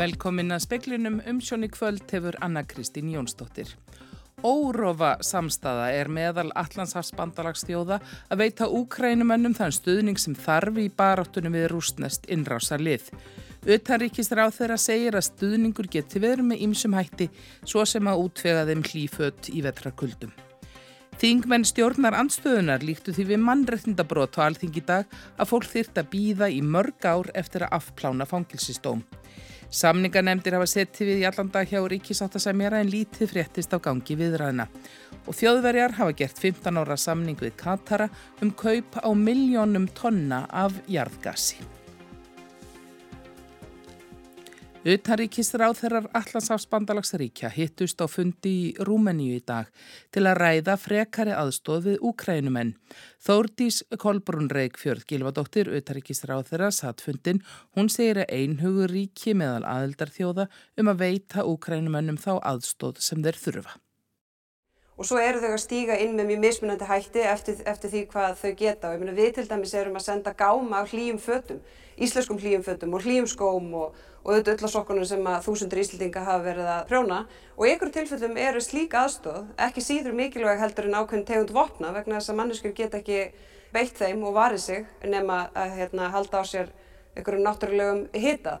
Velkomin að speklinum umsjóni kvöld hefur Anna Kristín Jónsdóttir. Órofa samstaða er meðal Allandsafsbandalagsstjóða að veita úkrænumönnum þann stuðning sem þarf í baráttunum við rústnest innrása lið. Utanríkisráð þeirra segir að stuðningur geti verið með ýmsum hætti svo sem að útvega þeim hlýfött í vetrakuldum. Þingmenn stjórnar anstöðunar líktu því við mannrettindabrót á alþingi dag að fólk þýrt að býða í mörg ár eftir að afplána fangilsistóm. Samningarnemdir hafa settið við í allan dag hjá Ríkisáttasemjara en lítið fréttist á gangi viðræðina. Og þjóðverjar hafa gert 15 ára samning við Katara um kaup á miljónum tonna af jarðgassi. Utanríkisráð þeirrar Allandsafsbandalagsríkja hittust á fundi í Rúmeníu í dag til að ræða frekari aðstóð við Úkrænumenn. Þórdís Kolbrún Reykjörð Gilvadóttir, utanríkisráð þeirra satt fundin, hún segir að einhugur ríki meðal aðeldarþjóða um að veita Úkrænumennum þá aðstóð sem þeir þurfa. Og svo eru þau að stíga inn með mjög mismunandi hætti eftir, eftir því hvað þau geta. Og ég meina við til dæmis erum að senda gáma af hlýjum fötum, íslenskum hlýjum fötum og hlýjum skóm og, og auðvitað öllasokkunum sem að þúsundur íslendinga hafa verið að prjóna og í einhverjum tilfellum eru slík aðstóð ekki síður mikilvæg heldur en ákveðin tegund vopna vegna þess að manneskjur geta ekki beitt þeim og varið sig nema að hérna, halda á sér einhverjum náttúrulegum hita.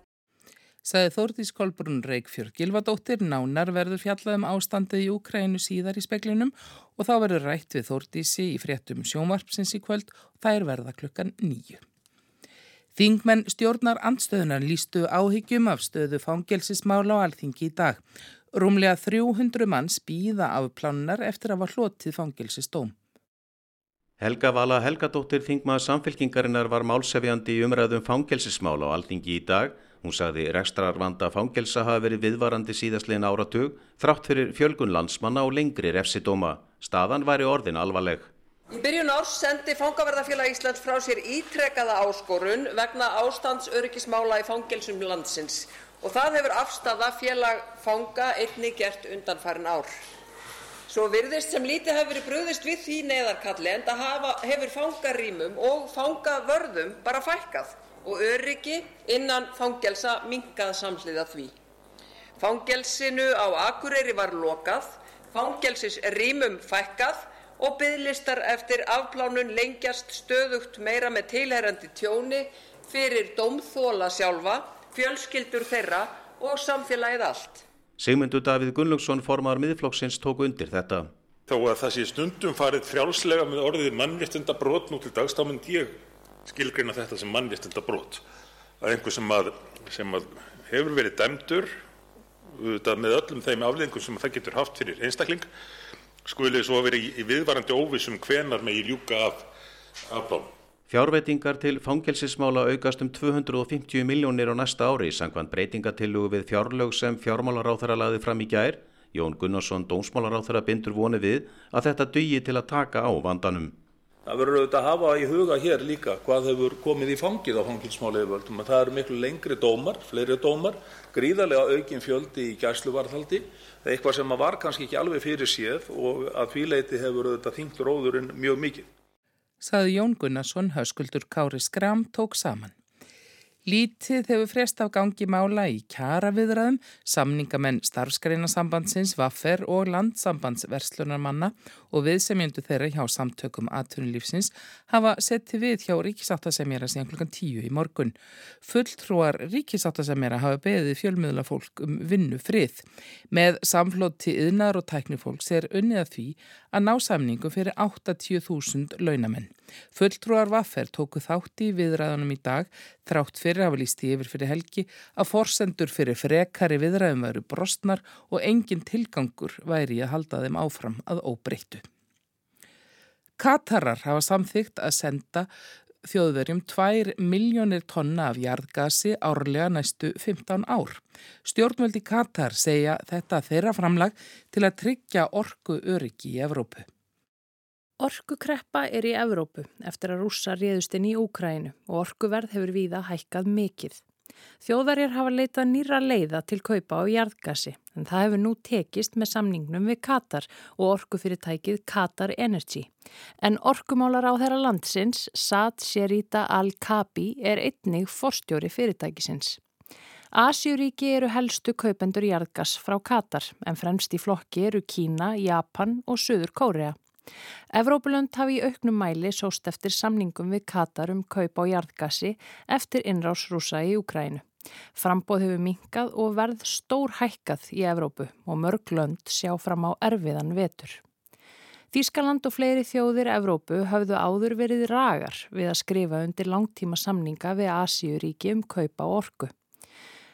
Saði Þórdís Kolbrún Reykjörg Gilvadóttir nánar verður fjallaðum ástandið í Ukrænu síðar í speklinum og þá verður rætt við Þórdísi í fréttum sjónvarpsins í kvöld og það er verða klukkan nýju. Þingmenn stjórnar andstöðunar lístu áhyggjum af stöðu fangelsismála á alþingi í dag. Rúmlega 300 manns býða af plánunar eftir að var hlotið fangelsistóm. Helga Vala Helgadóttir Þingmaður samfélkingarinnar var málsefjandi umræðum fangelsismála á alþingi í dag. Hún sagði rekstrarvanda fangelsa hafi verið viðvarandi síðastlegin áratug þrátt fyrir fjölgun landsmanna og lengri refsidóma. Staðan væri orðin alvarleg. Í byrjun árs sendi Fangavörðafélag Íslands frá sér ítrekkaða áskorun vegna ástandsöryggismála í fangelsum landsins og það hefur afstafa félag fanga einni gert undanfærin ár. Svo virðist sem lítið hefur verið bröðist við því neðarkalli en það hafa, hefur fangarýmum og fangavörðum bara fækkað og öryggi innan fangelsa minkað samhliða því. Fangelsinu á Akureyri var lokað, fangelsisrýmum fækkað og biðlistar eftir afplánun lengjast stöðugt meira með tilherrandi tjóni fyrir dómþóla sjálfa, fjölskyldur þeirra og samfélagið allt. Sigmundur Davíð Gunnlaugsson formar miðflokksins tóku undir þetta. Þó að það sé stundum farið frjálslega með orðið mannréttinda brot nú til dags, þá mynd ég skilgreina þetta sem mannréttinda brot. Að einhver sem, að, sem að hefur verið dæmdur með öllum þeim afleðingum sem það getur haft fyrir einstakling skuli svo verið í viðvarandi óvissum hvenar megi ljúka af afplánum. Fjárveitingar til fangelsismála aukast um 250 miljónir á næsta ári sangvann breytingatillugu við fjárlög sem fjármálaráþara laði fram í gær. Jón Gunnarsson, dómsmálaráþara, bindur voni við að þetta dugi til að taka á vandanum. Það verður auðvitað að hafa í huga hér líka hvað hefur komið í fangið á fangilsmáli yfirvöldum. Það eru miklu lengri dómar, fleiri dómar, gríðarlega aukin fjöldi í gæsluvarðhaldi, eitthvað sem var kannski ekki alveg fyrir séð og að því leiti hefur auðvitað þingt róðurinn mjög mikið. Saði Jón Gunnarsson, hauskuldur Kári Skram tók saman. Lítið hefur frest af gangi mála í kjara viðræðum, samningamenn starfskreinasambandsins, vaffer og landsambandsverslunarmanna og viðsemjöndu þeirra hjá samtökum aðtunulífsins hafa setti við hjá ríkisáttasemjara síðan klukkan tíu í morgun. Fulltrúar ríkisáttasemjara hafa beðið fjölmiðla fólk um vinnu frið. Með samflóti yðnar og tæknifólks er unnið að því að ná samningu fyrir 80.000 launamenn. Fulltrúar vaffer tóku þátt í viðræðunum í dag þrátt fyrir í yfir fyrir helgi að forsendur fyrir frekari viðræðum veru brostnar og engin tilgangur væri að halda þeim áfram að óbreyttu. Katarar hafa samþygt að senda þjóðverjum 2 miljónir tonna af jarðgasi árlega næstu 15 ár. Stjórnvöldi Katar segja þetta þeirra framlag til að tryggja orgu öryggi í Evrópu. Orkukreppa er í Evrópu eftir að rússa réðust inn í Úkrænu og orkuverð hefur víða hækkað mikill. Þjóðverjar hafa leitað nýra leiða til kaupa á jarðgasi en það hefur nú tekist með samningnum við Katar og orkufyrirtækið Katar Energy. En orkumálar á þeirra landsins, Saad Sherita Al-Kabi, er einnig forstjóri fyrirtækisins. Asjuríki eru helstu kaupendur jarðgas frá Katar en fremst í flokki eru Kína, Japan og Suður Kórea. Evrópulönd hafi í auknum mæli sóst eftir samningum við Katar um kaup á jarðgasi eftir innrás rúsa í Ukrænu. Frambóð hefur minkað og verð stór hækkað í Evrópu og mörg lönd sjá fram á erfiðan vetur. Þískaland og fleiri þjóðir Evrópu hafðu áður verið ragar við að skrifa undir langtíma samninga við Asíuríki um kaupa og orku.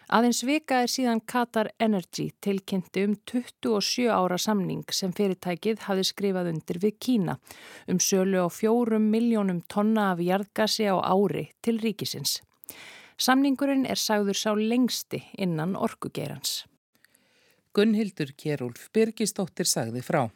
Aðeins vika er síðan Qatar Energy tilkynnti um 27 ára samning sem fyrirtækið hafi skrifað undir við Kína um sölu á fjórum miljónum tonna af jarðgasi á ári til ríkisins. Samningurinn er sagður sá lengsti innan orkugeirans. Gunnhildur Kjærúlf Birgisdóttir sagði frá.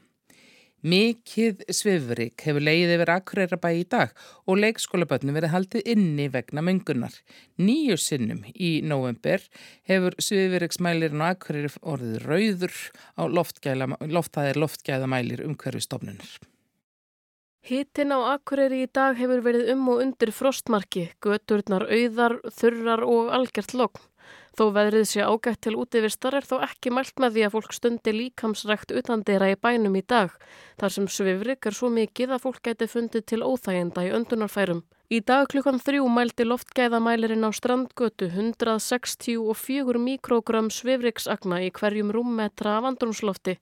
Mikið svifrik hefur leiðið yfir Akureyra í dag og leikskólabötnum verið haldið inni vegna mengunar. Nýju sinnum í november hefur svifriksmælirinn á Akureyri orðið rauður á loftæðir loftgæðamælir umhverfi stofnunar. Hittin á Akureyri í dag hefur verið um og undir frostmarki, göturnar auðar, þurrar og algjört lokn. Þó veðrið sé ágætt til útivistar er þó ekki mælt með því að fólk stundi líkamsrækt utandera í bænum í dag, þar sem svifrik er svo mikið að fólk gæti fundið til óþæginda í öndunarfærum. Í dag klukkan þrjú mældi loftgæðamælirinn á strandgötu 164 mikrogram svifriksagna í hverjum rúmmetra af andrumslofti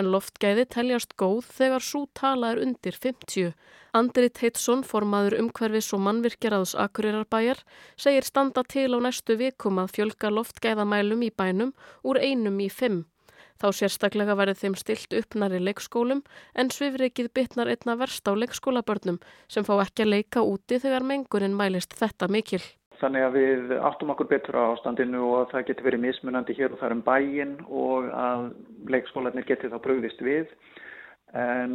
en loftgæði teljast góð þegar svo tala er undir 50. Andri Teitsson, formaður umhverfis og mannvirkjaraðs Akureyrarbæjar, segir standa til á næstu vikum að fjölga loftgæðamælum í bænum úr einum í fimm. Þá sérstaklega verið þeim stilt uppnar í leikskólum en svifrikið bytnar einna verst á leikskólabörnum sem fá ekki að leika úti þegar mengurinn mælist þetta mikil. Þannig að við áttum okkur betur á ástandinu og það getur verið mismunandi hér og þar um bæin og að leikskólanir getur þá bröðist við en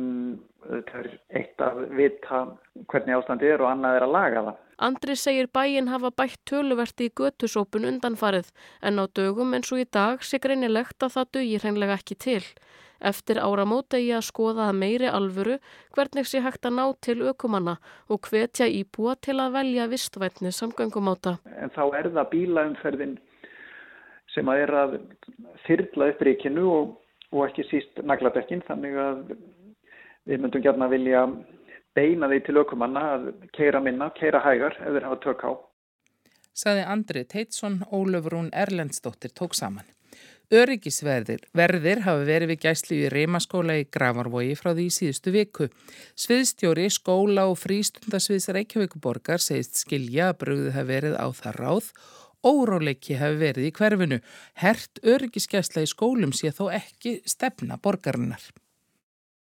það er eitt að vita hvernig ástandi er og annað er að laga það. Andri segir bæin hafa bætt töluverti í götusópun undanfarið en á dögum eins og í dag sé greinilegt að það dögir hreinlega ekki til. Eftir áramóta ég að skoða að meiri alvöru hvernig sé hægt að ná til aukumanna og hvetja íbúa til að velja vistvætni samgöngumáta. En þá er það bílaumferðin sem að er að þyrla upp ríkinu og og ekki síst nagladekkin þannig að við myndum að vilja beina því til aukumanna að keira minna, keira hægar ef þeir hafa tök á. Saði Andri Teitsson, Ólöfrún Erlendsdóttir tók saman. Öryggisverðir verðir hafa verið við gæslu í reymaskóla í Gravarvogi frá því síðustu viku. Sviðstjóri, skóla og frístundasviðs Reykjavíkuborgar segist skilja að brugðu hafa verið á það ráð Óráleiki hefur verið í hverfinu. Hert öryggiskesla í skólum sé þó ekki stefna borgarinnar.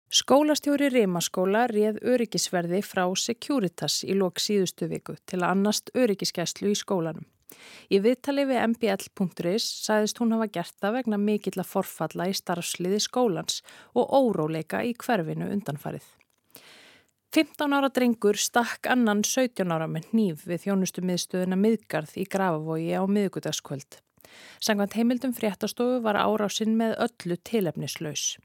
Skólastjóri Rimaskóla réð öryggisverði frá Securitas í lok síðustu viku til að annast öryggiskeslu í skólanum. Í viðtali við mbl.is sæðist hún hafa gert það vegna mikill að forfalla í starfsliði skólans og óróleika í hverfinu undanfarið. 15 ára drengur stakk annan 17 ára með nýf við þjónustu miðstöðuna miðgarð í Grafavogi á miðgutaskvöld. Sangvænt heimildum fréttastofu var árásinn með öllu tilefnislaus.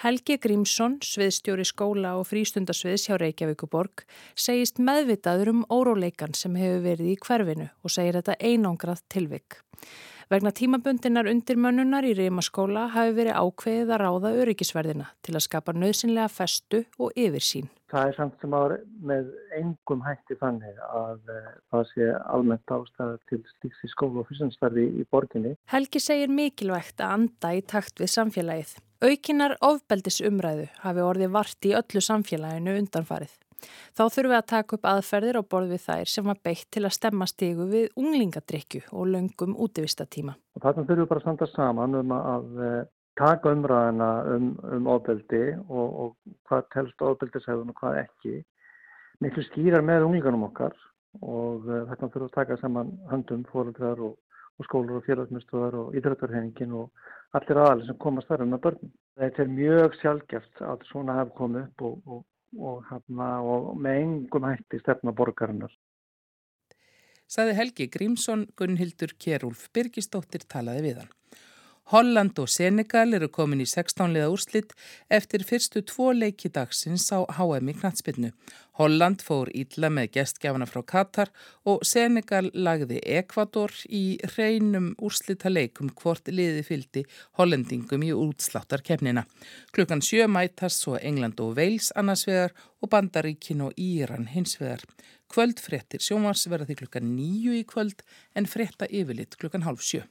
Helgi Grímsson, sviðstjóri skóla og frístundasviðs hjá Reykjavíkuborg, segist meðvitaður um óróleikan sem hefur verið í hverfinu og segir þetta einangrað tilvik. Vegna tímabundinnar undirmönnunar í Rímaskóla hafi verið ákveðið að ráða öryggisverðina til að skapa nöðsynlega festu og yfirsýn. Það er samt sem ári með engum hætti þannig að uh, það sé almennt ástæða til slíks í skóla og fyrstensverði í borginni. Helgi segir mikilvægt að anda í takt við samfélagið. Aukinar ofbeldisumræðu hafi orðið vart í öllu samfélaginu undanfarið. Þá þurfum við að taka upp aðferðir á borð við þær sem var beitt til að stemma stígu við unglingadrykju og löngum útivistatíma. Þarna þurfum við bara að standa saman um að eh, taka umræðina um, um ofbeldi og, og hvað telst ofbeldisæðun og hvað ekki. Miklu skýrar með unglinganum okkar og uh, þarna þurfum við að taka saman höndum, fóröldrar og, og skólar og félagsmyndstöðar og ídrættarhefingin og allir aðalir sem komast þar að börnum. Þetta er mjög sjálfgeft að svona hefur komið upp og, og og, hana, og með engum hætti stefna borgarinnar. Saði Helgi Grímsson, Gunnhildur Kjærúlf Birgisdóttir talaði við hann. Holland og Senegal eru komin í 16 liða úrslitt eftir fyrstu tvo leiki dagsins á HM í knatsbyrnu. Holland fór ítla með gestgjafana frá Katar og Senegal lagði Ekvator í hreinum úrslita leikum hvort liði fyldi hollendingum í útsláttarkefnina. Klukkan sjö mætast svo England og Wales annarsvegar og Bandaríkin og Íran hinsvegar. Kvöld frettir sjómars verða því klukkan nýju í kvöld en fretta yfirlitt klukkan hálf sjö.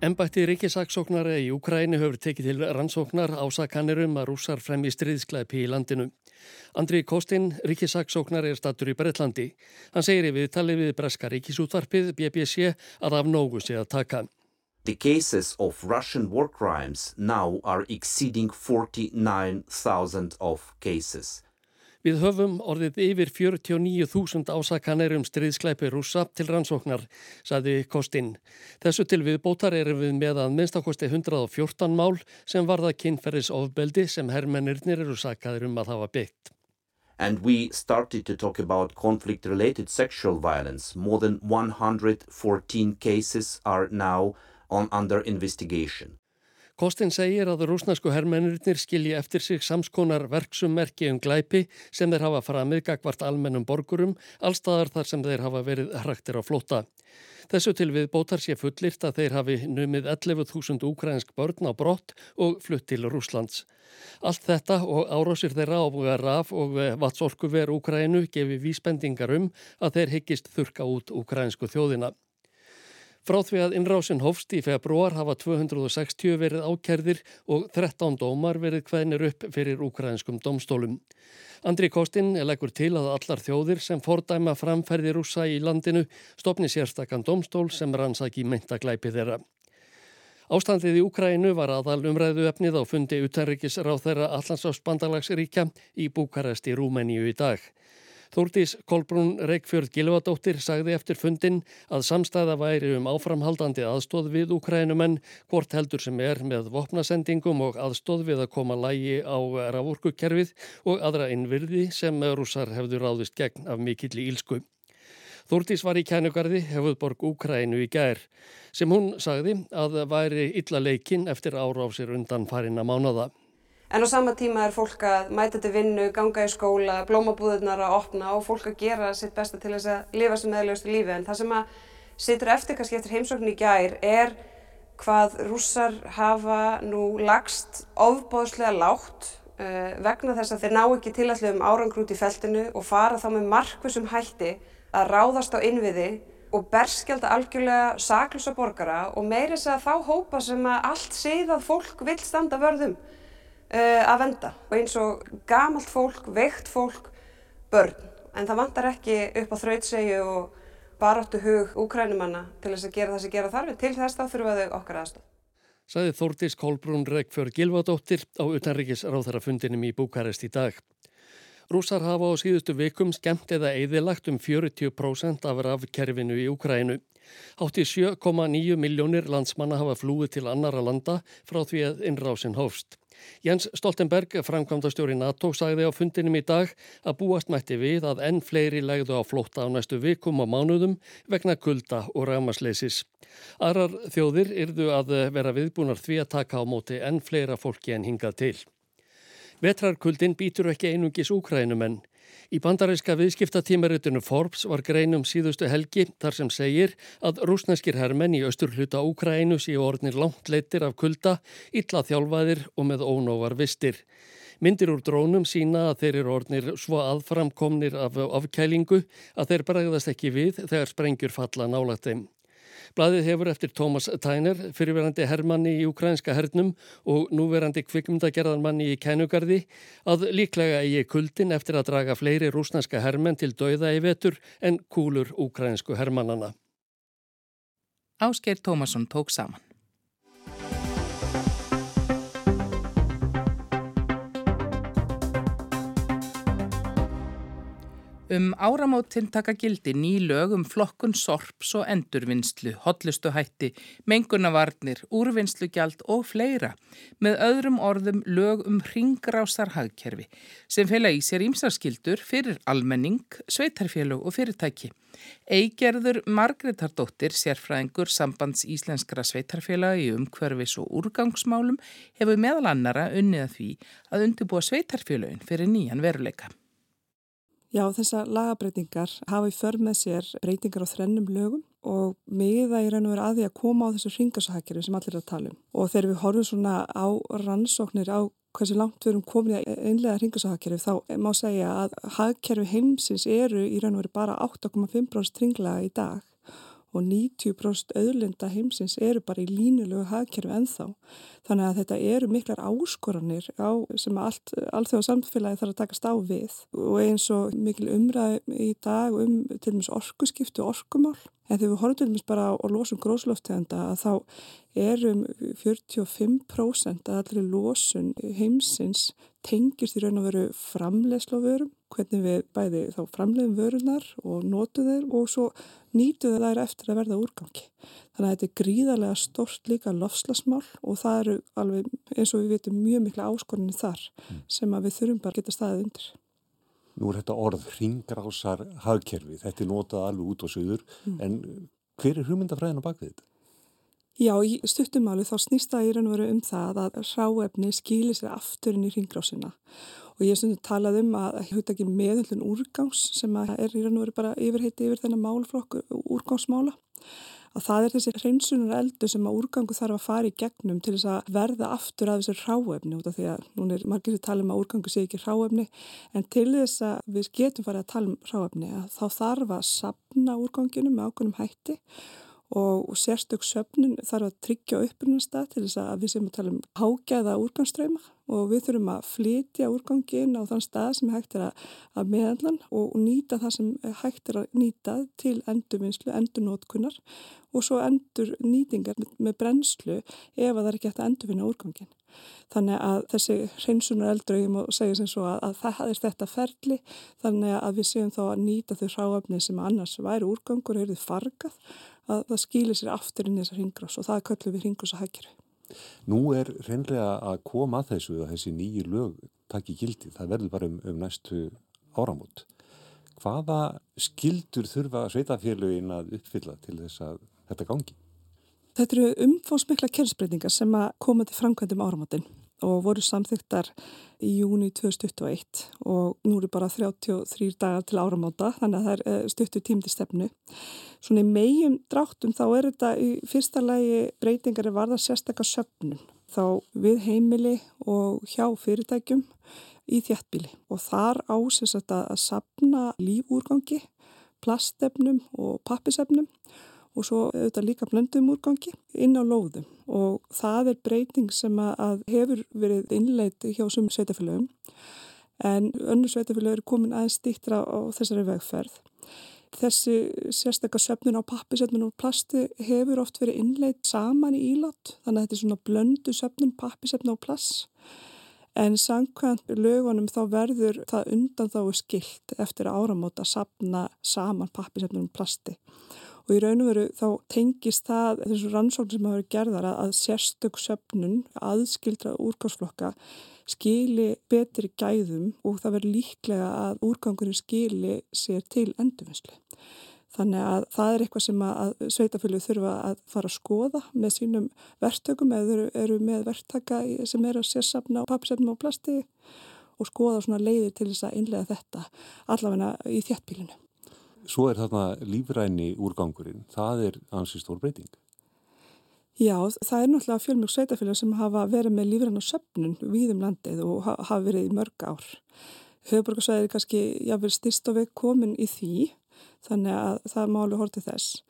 Embætti ríkisaksóknara í Ukræni hefur tekið til rannsóknar ásakanerum að rússar frem í stríðsklæpi í landinu. Andri Kostin, ríkisaksóknar, er stattur í Breitlandi. Hann segir í viðtali við Breska ríkisútvarpið BBC að af nógu sé að taka. The cases of Russian war crimes now are exceeding 49,000 of cases. Við höfum orðið yfir 49.000 ásakanir um stríðsklæpi rúsa til rannsóknar, saði Kostin. Þessu til við bótar erum við með að minnstakosti 114 mál sem varða kynferðis ofbeldi sem herrmennirnir eru sakaður um að hafa byggt. And we started to talk about conflict-related sexual violence. More than 114 cases are now on under investigation. Kostin segir að rúsnasku herrmennirinnir skilji eftir sig samskonar verksummerki um glæpi sem þeir hafa framið gagvart almennum borgurum, allstaðar þar sem þeir hafa verið hraktir á flóta. Þessu til við bótar sé fullirt að þeir hafi numið 11.000 ukrainsk börn á brott og flutt til Rúslands. Allt þetta og árásir þeirra á raf og vatsorku ver Ukraínu gefi vísbendingar um að þeir higgist þurka út ukrainsku þjóðina. Frá því að innrásin hófst í februar hafa 260 verið ákerðir og 13 dómar verið hvenir upp fyrir ukrainskum domstólum. Andri Kostin leggur til að allar þjóðir sem fordæma framferði rúsa í landinu stopni sérstakann domstól sem rannsaki myndaglæpi þeirra. Ástandið í Úkrænu var aðal umræðu efnið á fundi utanrikisráð þeirra Allansást bandalagsríkja í Búkarest í Rúmeníu í dag. Þúrtís Kolbrún Reykjörð Gilvadóttir sagði eftir fundin að samstæða væri um áframhaldandi aðstóð við Ukrænumenn, hvort heldur sem er með vopnasendingum og aðstóð við að koma lægi á rafurkukerfið og aðra innvirði sem rússar hefðu ráðist gegn af mikill í ílsku. Þúrtís var í kænugarði hefðborg Úkrænu í gær sem hún sagði að væri illa leikinn eftir ára á sér undan farina mánaða. En á sama tíma er fólk að mæta til vinnu, ganga í skóla, blómabúðurnar að opna og fólk að gera sitt besta til þess að lifa sem meðlegustu lífi. En það sem að situr eftir kannski eftir heimsókn í gær er hvað rússar hafa nú lagst ofbóðslega lágt uh, vegna þess að þeir ná ekki tilallu um árangrút í feltinu og fara þá með markvissum hætti að ráðast á innviði og berskjálta algjörlega saklusa borgara og meirins að þá hópa sem að allt séðað fólk vil standa vörðum uh, að venda og eins og gamalt fólk, veikt fólk, börn. En það vantar ekki upp á þrautsegju og baráttu hug úkrænumanna til þess að gera það sem gera þarfið. Til þess þá þurfa þau okkar aðstof. Saði Þórtís Kolbrún Reykjörg Gilvadóttir á utanrikis ráðarafundinum í Búkarest í dag. Rúsar hafa á síðustu vikum skemmt eða eðilagt um 40% af rafkerfinu í Úkrænu. Hátti 7,9 miljónir landsmanna hafa flúið til annara landa frá því að innrásin hófst. Jens Stoltenberg, framkvæmdastjóri NATO, sagði á fundinum í dag að búast mætti við að enn fleiri legðu á flótta á næstu vikum og mánuðum vegna kulda og rafmasleysis. Arar þjóðir yrðu að vera viðbúnar því að taka á móti enn fleira fólki en hingað til. Vetrarkuldin býtur ekki einungis úkrænumenn. Í bandaríska viðskiptatímaritinu Forbes var greinum síðustu helgi þar sem segir að rúsneskir hermenn í austur hluta Úkrænu séu orðnir langt leittir af kulda, illa þjálfaðir og með ónóvar vistir. Myndir úr drónum sína að þeir eru orðnir svo aðframkomnir af afkælingu að þeir bregðast ekki við þegar sprengjur falla nálagt þeim. Blaðið hefur eftir Thomas Tyner, fyrirverandi herrmanni í ukrainska hernum og núverandi kvikmyndagerðarmanni í kænugarði, að líklega eigi kuldin eftir að draga fleiri rúsnanska herrmenn til dauða í vetur en kúlur ukrainsku herrmannana. Ásker Tómasson tók saman. Um áramótin taka gildi ný lög um flokkun sorps og endurvinnslu, hotlustuhætti, mengunavarnir, úrvinnslugjald og fleira með öðrum orðum lög um ringrásar hagkerfi sem fela í sér ímsarskildur fyrir almenning, sveitarfélög og fyrirtæki. Eigerður Margretardóttir, sérfræðingur sambands íslenskra sveitarfélagi í umhverfis og úrgangsmálum hefur meðal annara unnið að því að undirbúa sveitarfélögin fyrir nýjan veruleika. Já, þessar lagabreitingar hafa í för með sér breytingar á þrennum lögum og miða í raun og veru að því að koma á þessu ringasahækjari sem allir er að tala um. Og þegar við horfum svona á rannsóknir á hversu langt við erum komin í einlega ringasahækjari þá má segja að hagkerfi heimsins eru í raun og veru bara 8,5% ringlaga í dag og 90% auðlinda heimsins eru bara í línulegu hagkerfi ennþá. Þannig að þetta eru miklar áskoranir á, sem allt, þegar samfélagi þarf að takast á við og eins og mikil umræð í dag um til dæmis orkuskiptu og orkumál. En þegar við horfum til dæmis bara á, losum gróslofteganda að þá erum 45% að allir losun heimsins tengist í raun og veru framleiðsloförum, hvernig við bæði þá framleiðum vörunar og notu þeir og svo nýtu þeir eftir að verða úrgangi. Þannig að þetta er gríðarlega stort líka lofslasmál og það eru alveg eins og við veitum mjög mikla áskorunni þar mm. sem að við þurfum bara að geta staðið undir. Nú er þetta orð ringrásar hagkerfi, þetta er notað alveg út og söður, mm. en hver er hugmyndafræðin á bakvið þetta? Já, í stuttumáli þá snýst það í raun og veru um það að ráefni skilir sér afturinn í ringrásina og ég svona talað um að hugta ekki meðöldun úrgáns sem er í raun og veru bara yfirheiti yfir þennan málflokk úrgánsmála að það er þessi hreinsunar eldu sem að úrgangu þarf að fara í gegnum til þess að verða aftur að þessi ráefni út af því að núna er margir að tala um að úrgangu sé ekki ráefni en til þess að við getum farið að tala um ráefni að þá þarf að sapna úrganginu með ákveðnum hætti og sérstök söfnun þarf að tryggja upprunastað til þess að við sem að tala um hágæða úrgangströyma og við þurfum að flytja úrgangin á þann stað sem hægt er að, meðanlan og nýta það sem hægt er að nýta til endurvinnslu, endurnótkunnar og svo endur nýtingar með, brennslu ef að það er hægt að endurvinna úrgangin. Þannig að þessi hreinsunar eldrögjum og segja sem svo að, að það er þetta ferli. Þannig að við séum þá að nýta þau hráöfni sem annars væri úrgangur eru þið fargað að það skilir sér aftur inn í þessar ringrás og það köllum við ringrás að hækjari. Nú er reynlega að koma að þessu að þessi nýju lög takki gildi. Það verður bara um, um næstu áramót. Hvaða skildur þurfa sveitafélugin að uppfylla til þess að þetta gangi? Þetta eru umfósmikla kjörnsbreytingar sem að koma til framkvæmdum áramótin og voru samþyktar í júni 2021 og nú eru bara 33 dagar til áramóta þannig að það er eh, stuttu tímdi stefnu. Svona í megjum dráttum þá er þetta í fyrsta lægi breytingar er varða sérstakka söpnum þá við heimili og hjá fyrirtækjum í þjættbíli og þar ásins að sapna lífúrgangi, plastefnum og pappisefnum og svo auðvitað líka blöndum úrgangi inn á lóðum. Og það er breyting sem að hefur verið innleiti hjá sum sveitafélögum en önnur sveitafélög eru komin aðeins stýttra á þessari vegferð. Þessi sérstaklega söfnun á pappisöfnun og plasti hefur oft verið innleitt saman í ílátt þannig að þetta er svona blöndu söfnun, pappisöfnun og plass. En samkvæmt lögunum þá verður það undan þá skilt eftir áramóta að sapna saman pappisöfnun og plasti. og í raun og veru þá tengist það þessu rannsókn sem hafa verið gerðar að, sérstök söpnun aðskildra úrgangsflokka skili betri gæðum og það verður líklega að úrgangurinn skili sér til endurvinnslu. Þannig að það er eitthvað sem að sveitafélug þurfa að fara að skoða með sínum verktökum eða eru, með verktaka sem er að sérsafna á pappsefnum og plasti og skoða svona leiðir til þess að innlega þetta allavegna í þjættbílinu. Svo er þarna lífræni úrgangurinn, það er ansið stór breyting. Já, það er náttúrulega fjölmjög sveitafélag sem hafa verið með lífræna söpnun við um landið og hafa verið í mörg ár. Höfuborgarsvæðir er kannski jáfnverð styrst og við komin í því, þannig að það er málu hortið þess.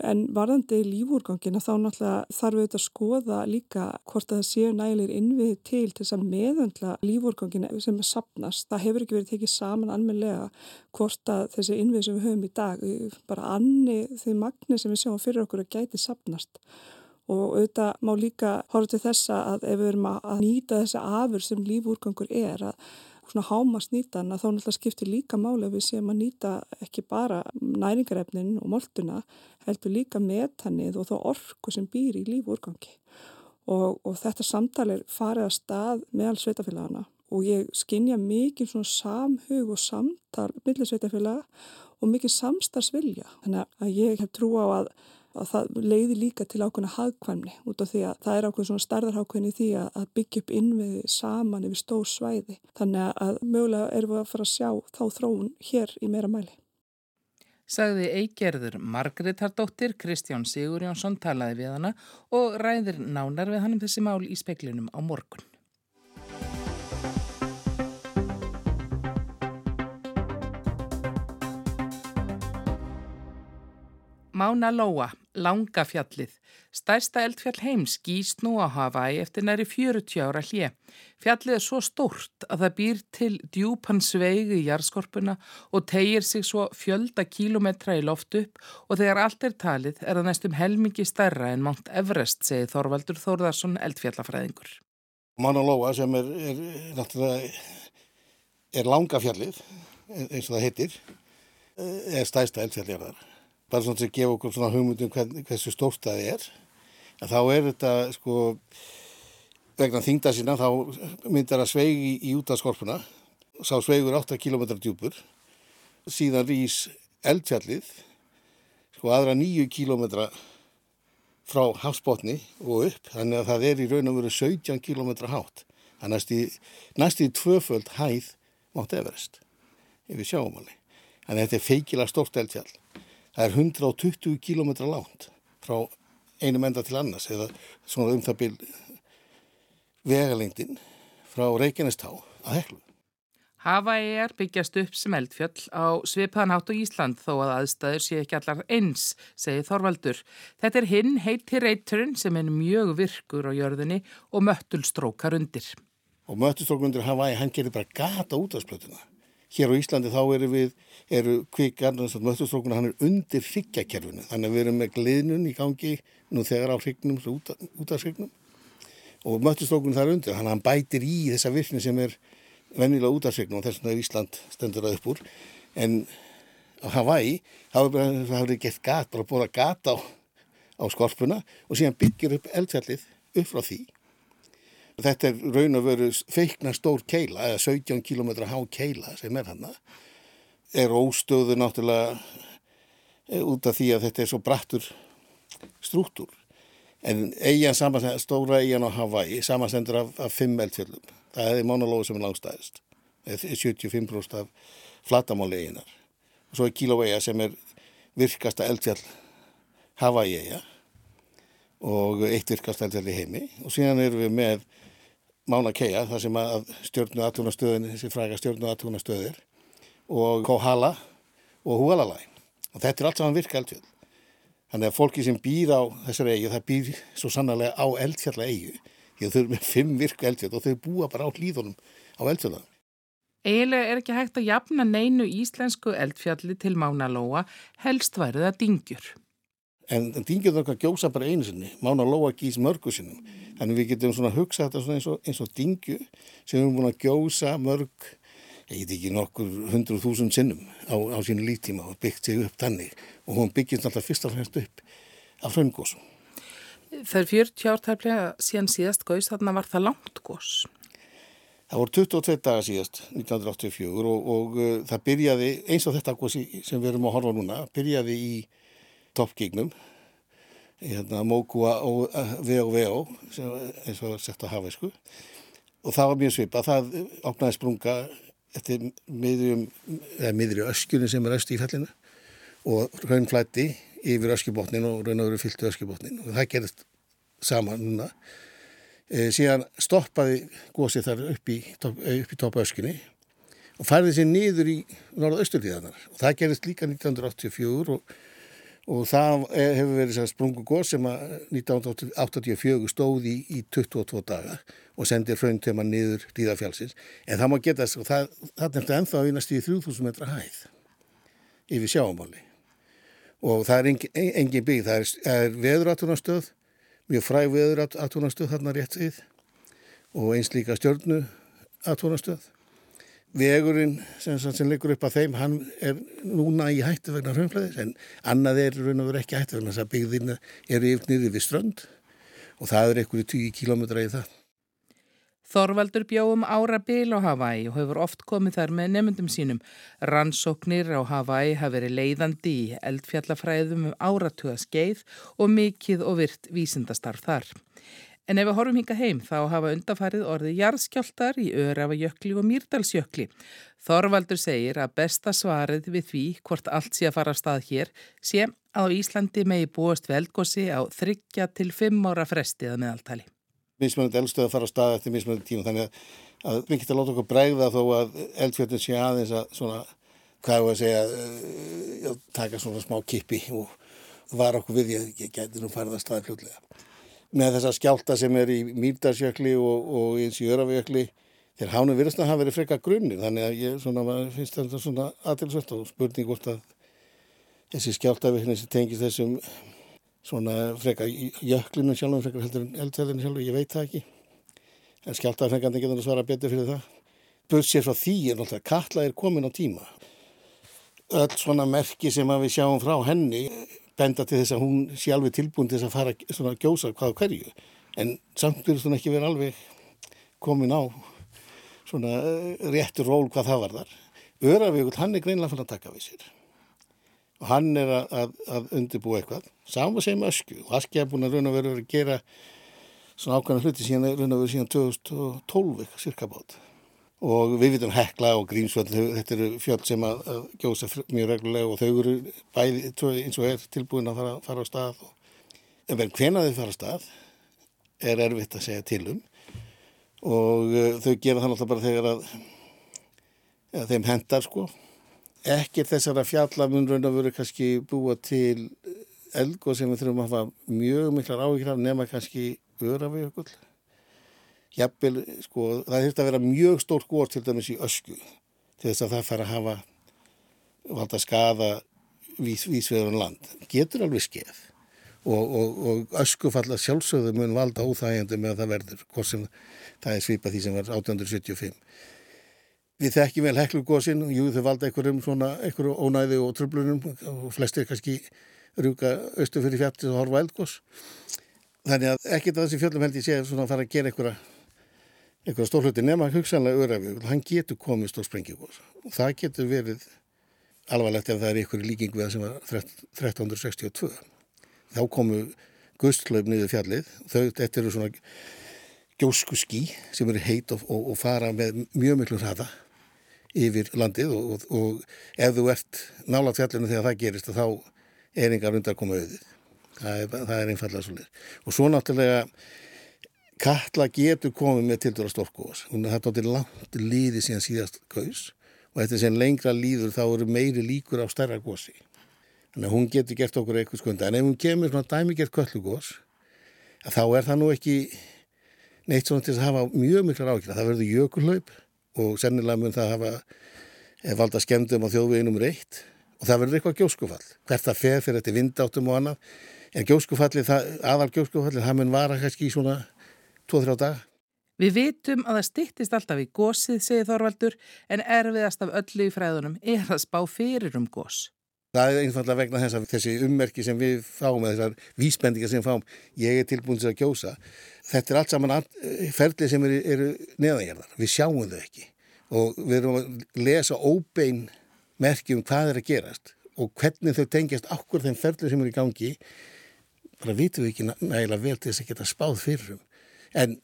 En varðandi lífúrgangina þá náttúrulega þarf þetta að skoða líka hvort að það séu nægilegir innvið til til þess að meðöndla lífúrgangina sem er sapnast. Það hefur ekki verið tekið saman almenlega hvort að þessi innvið sem við höfum í dag, bara anni því magni sem við sjáum fyrir okkur að gæti sapnast. Og auðvitað má líka horfa til þessa að ef við erum að nýta þessi afur sem lífúrgangur er að svona hámast nýtan að þá náttúrulega skiptir líka máli að við séum að nýta ekki bara næringarefnin og moltuna heldur líka metanið og þá orku sem býr í lífúrgangi og, og þetta samtal er farið að stað meðal sveitafélagana og ég skinja mikið svona samhug og samtal millir sveitafélaga og mikið samstarfsvilja. Þannig að ég hef trú á að, að það leiði líka til ákveðna hagkvæmni út af því að það er ákveðin svona starðarhákveðni því að byggja upp innviði saman yfir stór svæði. Þannig að mögulega erum við að fara að sjá þá þróun hér í meira mæli. Sagði eigerður Margretardóttir, Kristján Sigur Jónsson talaði við hana og ræðir nánar við hann um þessi mál í speklinum á morgun. Mána Lóa, Langafjallið. Stærsta eldfjall heims gýst nú á Hawaii eftir næri 40 ára hlje. Fjallið er svo stórt að það býr til djúpan sveig í jarðskorpuna og tegir sig svo fjölda kílometra í loft upp og þegar allt er talið er það næstum helmingi stærra en Mount Everest, segir Þorvaldur Þórðarsson eldfjallafræðingur. Mána Lóa sem er, er, er, er Langafjallið, eins og það heitir, er stærsta eldfjalljarðar bara svona til að gefa okkur svona hugmyndum hvern, hversu stórt það er. En þá er þetta sko vegna þingda sína þá myndar að sveigi í, út af skorpuna sá sveigur 8 km djúpur. Síðan rýs eldfjallið sko aðra 9 km frá hafsbótni og upp. Þannig að það er í raun og veru 17 km hátt. Það næst í, tvöföld hæð mátt Everest yfir sjáumáli þannig að þetta er feikila stórt eldfjall það er 120 km lánt frá einum enda til annars eða svona um það byl vegalengdin frá Reykjanestá að heklu. Havaegar byggjast upp sem eldfjöll á Svipaðanátt og Ísland þó að aðstæður sé ekki allar eins, segir Þorvaldur. Þetta er hinn heiti reyturinn sem er mjög virkur á jörðinni og möttulstrókar undir. Og möttulstrókar undir Havae, hann gerir bara gata út af splötuna. Hér á Íslandi þá eru við, eru kvikar, möttulstrókuna hann er undir hryggjakerfinu. Þannig að við erum með gliðnun í gangi nú þegar á hryggnum, út, út af hryggnum. Og möttulstrókuna þar undir, þannig að hann bætir í þessa virkni sem er vennilega út af hryggnum og þess vegna er Ísland stendur að upp úr. En Hawaii, það gett gat, bara búið að gata á, á skorpuna og síðan byggir upp eldfjallið upp frá því. Þetta er raun og veru feikna stór keila, eða 17 km há keila sem er hann. Er óstöðu náttúrulega út af því að þetta er svo brattur strúttur. En eigin samanstendur, stóra eigin á Hawaii, samanstendur af, af fimm eldfjöldum. Það er Mauna sem er langstæðist. 75% af flatamáli eiginar. Og svo er Kilauea sem er virkasta eldfjall Hawaii eiga og eitt virkasta eldfjall í heimi. Og síðan erum við með Mauna Kea, það sem að stjórnu aðtúnastöðin, þessi fræga stjórnu aðtúnastöðir og Kohala og Hualalai. Og þetta er allt saman virka eldfjall. Þannig að fólki sem býr á þessari eigu, það býr svo sannarlega á eldfjalla eigu. Því að þau eru með fimm virku eldfjall og þau búa bara á hlýðunum á eldfjallan. Eiginlega er ekki hægt að jafna neinu íslensku eldfjalli til Mánalóa, helst værið að dingjur. En dingjur þarf ekki að gjósa bara einu sinni. Mánalóa gís mörgu sinnum. Þannig við getum svona hugsað þetta svona eins og, eins og dingju sem erum búin að gjósa mörg, ég get ekki nokkur hundruð þúsund sinnum á, á sínu líftíma og byggt sig upp þannig. Og hún byggist alltaf fyrst og fremst upp af hraungósum. Þegar 40 ártæflega síðan síðast góðs þarna var það langt góðs? Það voru 22 dagar síðast, 1984 og, og uh, það byrjaði, eins og þetta góðs sem við erum að horfa núna, byrjaði í toppgígnum, hérna Mókua V.O.V.O. eins og sett á hafæsku og það var mjög svipað, það opnaði sprunga eftir miðjum, eða miðjum öskjunum sem er öst í fellinu og raunflætti yfir öskjubotnin og raun og veru fyllt öskjubotnin og það gerist saman núna. E, síðan stoppaði gósið þar upp í, upp í topa öskjunni og færði sér niður í norða-austurlíðanar og það gerist líka 1984 og, og það hefur verið sprungu gós sem að 1984 stóði í, í 22 daga og sendir hrauntöma niður líðafjálsins en það má geta þess og það, nefndi ennþá einast í 3000 metra hæð yfir sjáumáli og það er engin, engin byggð, það er, er veðuratúnastöð, mjög fræg veðuratúnastöð þarna rétt við og eins líka stjörnu atúnastöð vegurinn sem, sem liggur upp að þeim, hann er núna í hættu vegna hrjónflæðis en annað er raun og verið ekki hættu vegna þess að byggðin er yfir við strönd og það er einhverju 10 kílometra í það. Þorvaldur bjóðum ára bil á Hawaii og hefur oft komið þar með nefndum sínum. Rannsóknir á Hawaii hafi verið leiðandi í eldfjallafræðum um áratuga skeið og mikið og virt vísindastarf þar. En ef við horfum hinga heim þá hafa undafarið orðið jarðskjáltar í Örafajökli og Mýrdalsjökli. Þorvaldur segir að besta svarið við því hvort allt sé að fara að stað hér sé að Íslandi megi búast veldgósi á þryggja til fimm ára frestiða meðaltali. Mísmöndi eldstöð að fara að stað eftir mísmöndi tíma þannig að við getum að láta okkur bregða þó að eldfjöldin sé aðeins að svona, hvað er að segja, uh, taka svona smá kippi og var okkur við, ég, geti nú farið að staða fljóðlega með þessa skjálta sem er í Mýrdarsjökli og, og eins í Örafajökli þeir hánu virðast að hafa verið frekka grunnir þannig að ég svona, finnst þetta svona aðtilsvöld og spurning hvort að þessi skjáltavirkni sem tengist þessum svona frekka jöklinu sjálf frekka heldur en eldfæðinu sjálf ég veit það ekki. En skjáltavirkni getur að svara betur fyrir það. Sér frá því er náttúrulega kalla er komin á tíma. Öll svona merki sem við sjáum frá henni benda til þess að hún sé alveg tilbúin til þess að fara svona að gjósa hvað og hverju. En samt verður hún ekki verið alveg komin á svona eh, réttur ról hvað það var þar Öravíkull hann er greinlega fann að taka við sér. Og hann er að, að, að undirbúa eitthvað. Sama sem Ösku og Aski er búin að raun og veru að gera svona ákvæmlega hluti síðan raun og veru síðan 2012 eitthvað cirka bát og við vitum Hekla og Grímsvöld þetta eru fjöld sem að, að gjósa mjög reglulega og þau eru bæði eins og er tilbúin að fara, fara á stað en verð hvena þau fara á stað er erfitt að segja til um. Og uh, þau gera það náttúrulega bara þegar að ja, þeim hendar sko. Ekkir þessara fjallamun raun og veru kannski búa til elgo sem við þurfum að hafa mjög miklar áhyggjur af nema kannski öra við okkur jafnvel, sko, það þurft að vera mjög stór gór til dæmis í ösku til þess að það fara að hafa valda að skafa vís, vísveðurinn land. Getur alveg skeið og, og, og öskufalla sjálfsögðu mun valda óþægjandi með að það verður, hvort sem það er svipað því sem var 1875. Við þekkjum vel heklugósin, jú þau valda einhverjum svona, einhverju ónæði og tröflunum og flestir kannski rúka austu fyrir fjartis og horfa eldgós. Þannig að ekkert að þessi fjöldum held ég sé að fara að gera einhverja eitthvað stórluti nema hugsanlega öðrafjöld, hann getur komist á sprengjugós og það getur verið alvarlegt ef það er ykkur líking við það sem var 1362. Þá komu gustlöf niður fjallið, þau, þetta eru svona gjósku skí sem eru heit og, og, og fara með mjög miklu hraða yfir landið og, og ef þú ert nálat fjallinu þegar það gerist þá er engar undar koma auðið. Það er, það er einfallega svolítið. Og svo náttúrulega Katla getur komið með til dæra storkóðs. Hún er þetta langt líði síðan síðast gaus og eftir sem lengra líður þá eru meiri líkur á stærra gósi. Þannig að hún getur gert okkur eitthvað skunda. En ef hún kemur svona dæmigert köllugós, þá er það nú ekki neitt svona til að hafa mjög miklar ákveða. Það verður jökulhlaup og sennilega mun það hafa eh, valda skemmdum á þjóðveginum reitt og það verður eitthvað gjóskufall. Hvert það fer fyrir þetta vindáttum og annað. En gjóskufallið, aðal gjóskufallið, það mun vara kannski í svona 2-3 daga. Við vitum að það stittist alltaf í gósið, segir Þorvaldur, en erfiðast af öllu í fræðunum er að spá fyrir um gós. Það er einfallega vegna þess að þessi ummerki sem við fáum, þessar vísbendingar sem við fáum, ég er tilbúin til að kjósa. Þetta er allt saman ferlið sem eru, eru neðangerðar. Við sjáum þau ekki og við erum að lesa óbein merki um hvað er að gerast og hvernig þau tengjast okkur þeim ferlið sem eru í gangi. Bara vitum við ekki nægilega vel til þess að geta spáð fyrir um en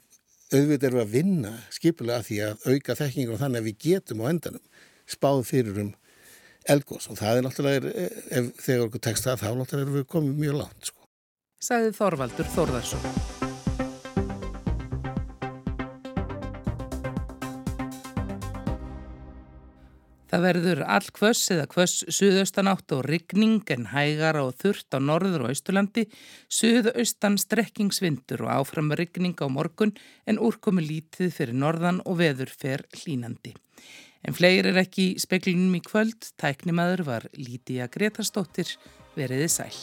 auðvitað við að vinna skipulega að því að auka þekkingur og þannig að við getum á endanum spáð fyrir um elgós og það er náttúrulega, ef þegar okkur tekst það þá náttúrulega erum við komið mjög langt sko. Sæði Þorvaldur Þorðarsson. Það verður all kvöss eða kvöss suðaustanátt og rigning en hægar og þurft á norður og austurlandi, suðaustan strekkingsvindur og áfram rigning á morgun en úrkomi lítið fyrir norðan og veður fer hlínandi. En fleiri er ekki í speklinum í kvöld, tæknimaður var Lítiða Gretarstóttir, veriði sæl.